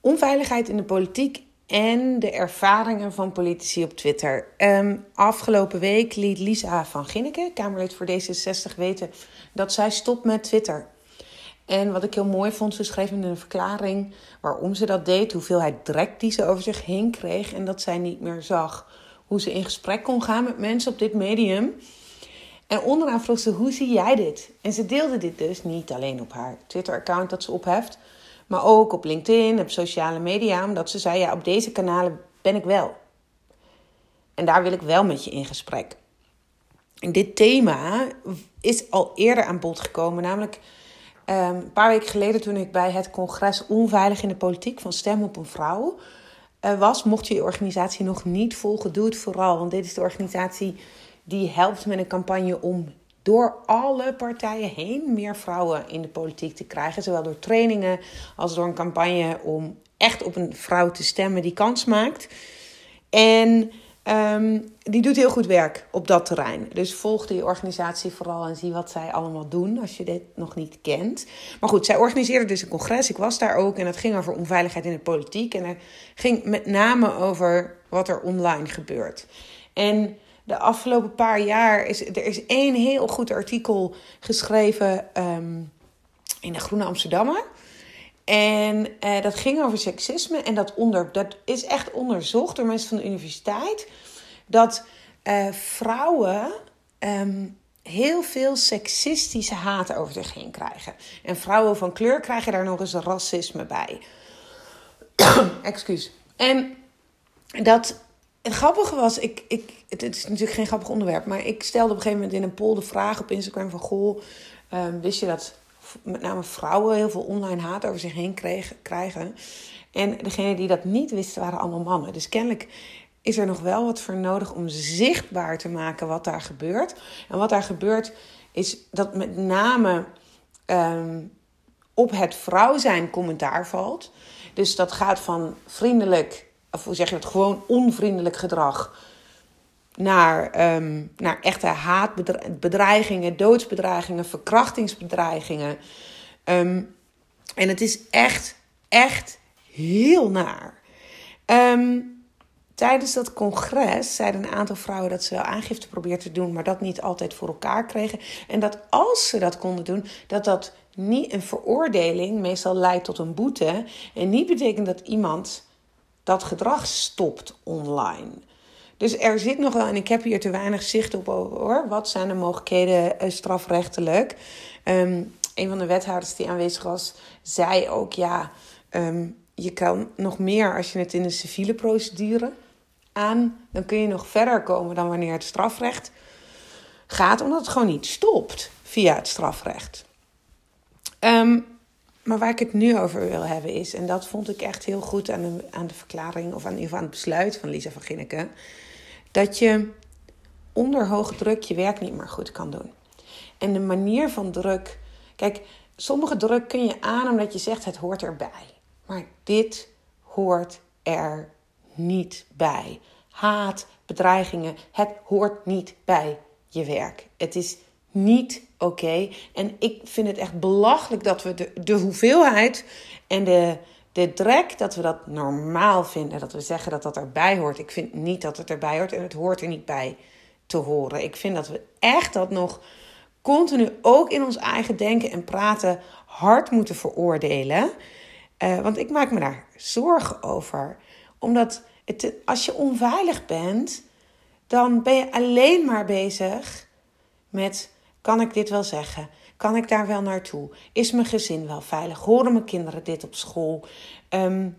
onveiligheid in de politiek en de ervaringen van politici op Twitter. Ehm, afgelopen week liet Lisa van Ginneke, Kamerlid voor D66, weten dat zij stopt met Twitter. En wat ik heel mooi vond, ze schreef in een verklaring waarom ze dat deed, hoeveelheid drek die ze over zich heen kreeg en dat zij niet meer zag hoe ze in gesprek kon gaan met mensen op dit medium. En onderaan vroeg ze, hoe zie jij dit? En ze deelde dit dus niet alleen op haar Twitter-account dat ze opheft, maar ook op LinkedIn, op sociale media, omdat ze zei, ja, op deze kanalen ben ik wel. En daar wil ik wel met je in gesprek. En dit thema is al eerder aan bod gekomen, namelijk ehm, een paar weken geleden toen ik bij het congres Onveilig in de Politiek van Stem op een Vrouw uh, was. Mocht je je organisatie nog niet volgen, doe het vooral, want dit is de organisatie die helpt met een campagne om door alle partijen heen meer vrouwen in de politiek te krijgen. Zowel door trainingen als door een campagne om echt op een vrouw te stemmen die kans maakt. En um, die doet heel goed werk op dat terrein. Dus volg die organisatie vooral en zie wat zij allemaal doen als je dit nog niet kent. Maar goed, zij organiseerde dus een congres. Ik was daar ook en het ging over onveiligheid in de politiek. En het ging met name over wat er online gebeurt. En de afgelopen paar jaar is er is één heel goed artikel geschreven um, in de Groene Amsterdammer. En uh, dat ging over seksisme. En dat, onder, dat is echt onderzocht door mensen van de universiteit. Dat uh, vrouwen um, heel veel seksistische haat over zich heen krijgen. En vrouwen van kleur krijgen daar nog eens racisme bij. Excuus. En dat het grappige was, ik, ik, het, is natuurlijk geen grappig onderwerp, maar ik stelde op een gegeven moment in een poll de vraag op Instagram van goh, um, wist je dat met name vrouwen heel veel online haat over zich heen krijgen? En degenen die dat niet wisten waren allemaal mannen. Dus kennelijk is er nog wel wat voor nodig om zichtbaar te maken wat daar gebeurt. En wat daar gebeurt is dat met name um, op het vrouw zijn commentaar valt. Dus dat gaat van vriendelijk of hoe zeg je het, gewoon onvriendelijk gedrag. Naar, um, naar echte haatbedreigingen, doodsbedreigingen, verkrachtingsbedreigingen. Um, en het is echt, echt heel naar. Um, tijdens dat congres zeiden een aantal vrouwen dat ze wel aangifte probeerden te doen, maar dat niet altijd voor elkaar kregen. En dat als ze dat konden doen, dat dat niet een veroordeling meestal leidt tot een boete. En niet betekent dat iemand dat gedrag stopt online. Dus er zit nog wel, en ik heb hier te weinig zicht op hoor. Wat zijn de mogelijkheden uh, strafrechtelijk? Um, een van de wethouders die aanwezig was, zei ook: ja, um, je kan nog meer als je het in de civiele procedure aan. Dan kun je nog verder komen dan wanneer het strafrecht gaat, omdat het gewoon niet stopt via het strafrecht. Um, maar waar ik het nu over wil hebben is, en dat vond ik echt heel goed aan de, aan de verklaring, of aan, ieder geval aan het besluit van Lisa van Ginneke, dat je onder hoge druk je werk niet meer goed kan doen. En de manier van druk, kijk, sommige druk kun je aan omdat je zegt het hoort erbij. Maar dit hoort er niet bij. Haat, bedreigingen, het hoort niet bij je werk. Het is niet oké. En ik vind het echt belachelijk dat we de, de hoeveelheid en de, de drek, dat we dat normaal vinden. Dat we zeggen dat dat erbij hoort. Ik vind niet dat het erbij hoort en het hoort er niet bij te horen. Ik vind dat we echt dat nog continu ook in ons eigen denken en praten hard moeten veroordelen. Uh, want ik maak me daar zorgen over. Omdat het, als je onveilig bent, dan ben je alleen maar bezig met kan ik dit wel zeggen? Kan ik daar wel naartoe? Is mijn gezin wel veilig? Horen mijn kinderen dit op school? Um,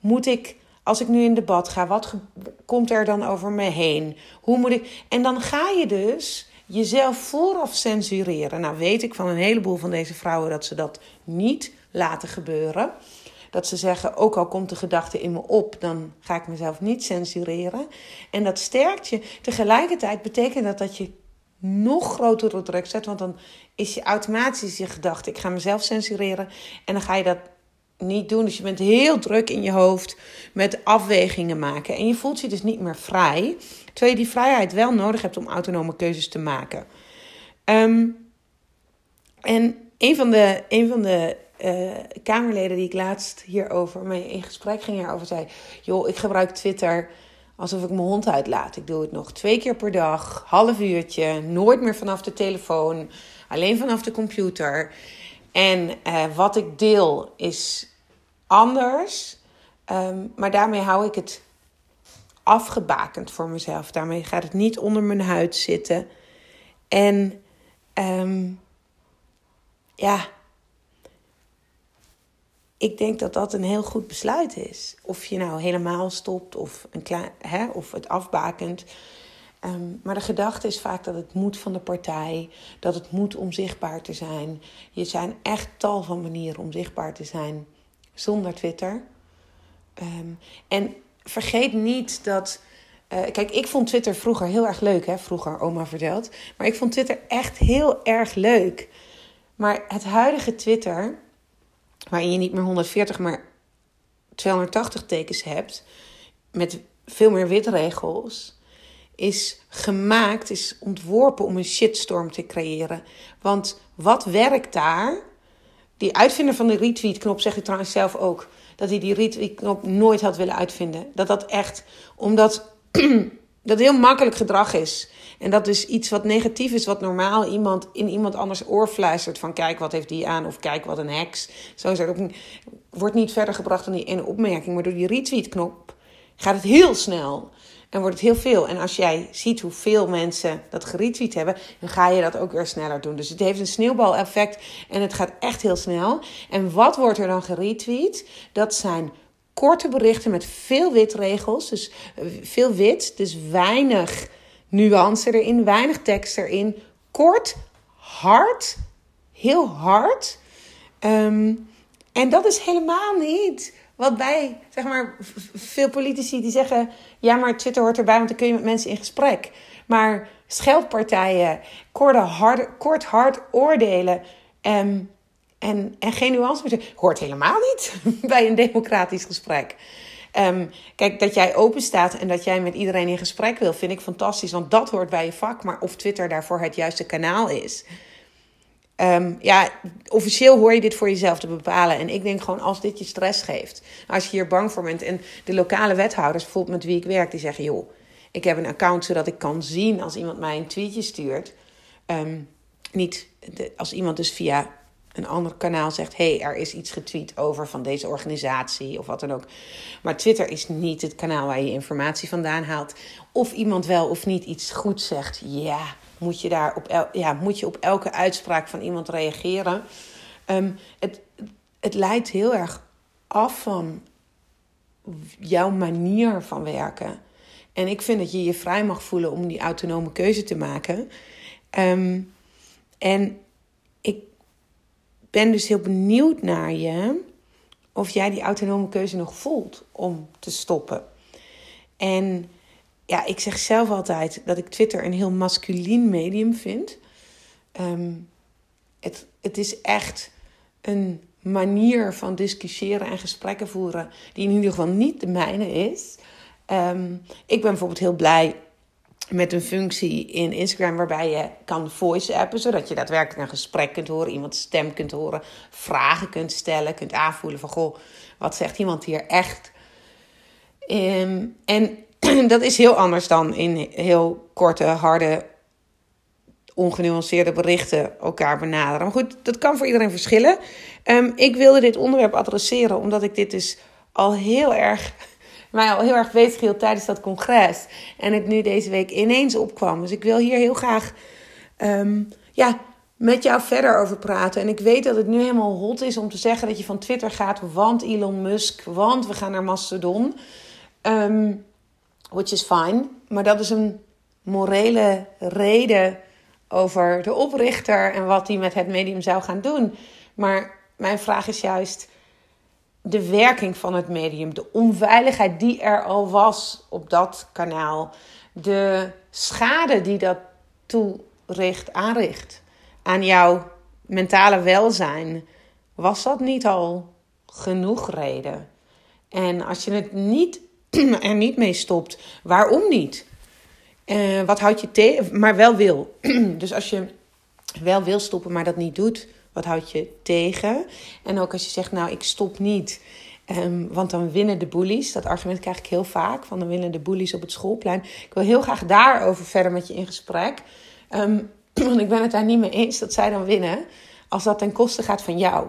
moet ik, als ik nu in debat ga, wat komt er dan over me heen? Hoe moet ik. En dan ga je dus jezelf vooraf censureren. Nou, weet ik van een heleboel van deze vrouwen dat ze dat niet laten gebeuren. Dat ze zeggen, ook al komt de gedachte in me op, dan ga ik mezelf niet censureren. En dat sterkt je. Tegelijkertijd betekent dat dat je nog grotere druk zet. Want dan is je automatisch je gedachte: ik ga mezelf censureren. En dan ga je dat niet doen. Dus je bent heel druk in je hoofd met afwegingen maken. En je voelt je dus niet meer vrij. Terwijl je die vrijheid wel nodig hebt om autonome keuzes te maken. Um, en een van de, een van de uh, Kamerleden die ik laatst hierover mee in gesprek ging hierover zei: joh, ik gebruik Twitter alsof ik mijn hond uitlaat. Ik doe het nog twee keer per dag, half uurtje, nooit meer vanaf de telefoon, alleen vanaf de computer. En uh, wat ik deel is anders, um, maar daarmee hou ik het afgebakend voor mezelf. Daarmee gaat het niet onder mijn huid zitten. En um, ja, ik denk dat dat een heel goed besluit is. Of je nou helemaal stopt of, een klein, hè, of het afbakent. Um, maar de gedachte is vaak dat het moet van de partij, dat het moet om zichtbaar te zijn. Je zijn echt tal van manieren om zichtbaar te zijn zonder Twitter. Um, en vergeet niet dat. Uh, kijk, ik vond Twitter vroeger heel erg leuk, hè? Vroeger, oma vertelt. Maar ik vond Twitter echt heel erg leuk. Maar het huidige Twitter, waarin je niet meer 140, maar 280 tekens hebt, met veel meer witregels, is gemaakt, is ontworpen om een shitstorm te creëren. Want wat werkt daar? Die uitvinder van de retweet-knop zegt het trouwens zelf ook. Dat hij die retweet-knop nooit had willen uitvinden. Dat dat echt, omdat dat heel makkelijk gedrag is. En dat is iets wat negatief is, wat normaal iemand in iemand anders oor fluistert. Van kijk, wat heeft die aan? Of kijk, wat een heks. Zo is ook, wordt niet verder gebracht dan die ene opmerking. Maar door die retweet-knop gaat het heel snel. En wordt het heel veel. En als jij ziet hoeveel mensen dat geretweet hebben, dan ga je dat ook weer sneller doen. Dus het heeft een sneeuwbaleffect en het gaat echt heel snel. En wat wordt er dan geretweet? Dat zijn korte berichten met veel witregels. Dus eh, veel wit, dus weinig nuance erin, weinig tekst erin. Kort, hard, heel hard. Ehm, en dat is helemaal niet wat bij, zeg maar, veel politici die zeggen: ja, maar Twitter hoort erbij, want dan kun je met mensen in gesprek. Maar scheldpartijen, kort, hard, kort hard oordelen um, en, en geen nuance meer, hoort helemaal niet bij een democratisch gesprek. Um, kijk, dat jij open staat en dat jij met iedereen in gesprek wil, vind ik fantastisch. Want dat hoort bij je vak. Maar of Twitter daarvoor het juiste kanaal is. Um, ja, officieel hoor je dit voor jezelf te bepalen. En ik denk gewoon als dit je stress geeft. Als je hier bang voor bent. En de lokale wethouders, bijvoorbeeld met wie ik werk, die zeggen: joh, ik heb een account zodat ik kan zien als iemand mij een tweetje stuurt. Um, niet als iemand dus via een ander kanaal zegt: hey, er is iets getweet over van deze organisatie of wat dan ook. Maar Twitter is niet het kanaal waar je informatie vandaan haalt. Of iemand wel of niet iets goed zegt. Ja, moet je, daar op, el, ja, moet je op elke uitspraak van iemand reageren. Um, het, het leidt heel erg af van jouw manier van werken. En ik vind dat je je vrij mag voelen om die autonome keuze te maken. Um, en ben dus heel benieuwd naar je of jij die autonome keuze nog voelt om te stoppen. En ja, ik zeg zelf altijd dat ik Twitter een heel masculien medium vind. Um, het, het is echt een manier van discussiëren en gesprekken voeren die in ieder geval niet de mijne is. Um, ik ben bijvoorbeeld heel blij met een functie in Instagram waarbij je kan voice-appen, zodat je daadwerkelijk een gesprek kunt horen, iemands stem kunt horen, vragen kunt stellen, kunt aanvoelen van goh, wat zegt iemand hier echt? Um, en dat is heel anders dan in heel korte, harde, ongenuanceerde berichten elkaar benaderen. Maar goed, dat kan voor iedereen verschillen. Um, ik wilde dit onderwerp adresseren omdat ik dit dus al heel erg mij al heel erg bezig tijdens dat congres. En het nu deze week ineens opkwam. Dus ik wil hier heel graag um, ja, met jou verder over praten. En ik weet dat het nu helemaal hot is om te zeggen dat je van Twitter gaat, want Elon Musk, want we gaan naar Mastodon. Um, which is fine. Maar dat is een morele reden over de oprichter en wat hij met het medium zou gaan doen. Maar mijn vraag is juist de werking van het medium, de onveiligheid die er al was op dat kanaal, de schade die dat toericht, aanricht aan jouw mentale welzijn, was dat niet al genoeg reden? En als je het niet, er niet mee stopt, waarom niet? Uh, wat houd je tegen, maar wel wil. dus als je wel wil stoppen, maar dat niet doet, Wat houdt je tegen? En ook als je zegt, nou, ik stop niet. Um, want dan winnen de bullies. Dat argument krijg ik heel vaak. Van dan winnen de bullies op het schoolplein. Ik wil heel graag daarover verder met je in gesprek. Um, want ik ben het daar niet mee eens dat zij dan winnen. Als dat ten koste gaat van jou.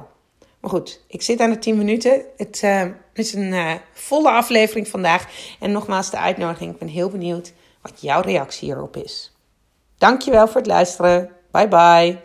Maar goed, ik zit aan de 10 minuten. Het uh, is een uh, volle aflevering vandaag. En nogmaals de uitnodiging. Ik ben heel benieuwd wat jouw reactie hierop is. Dankjewel voor het luisteren. Bye bye.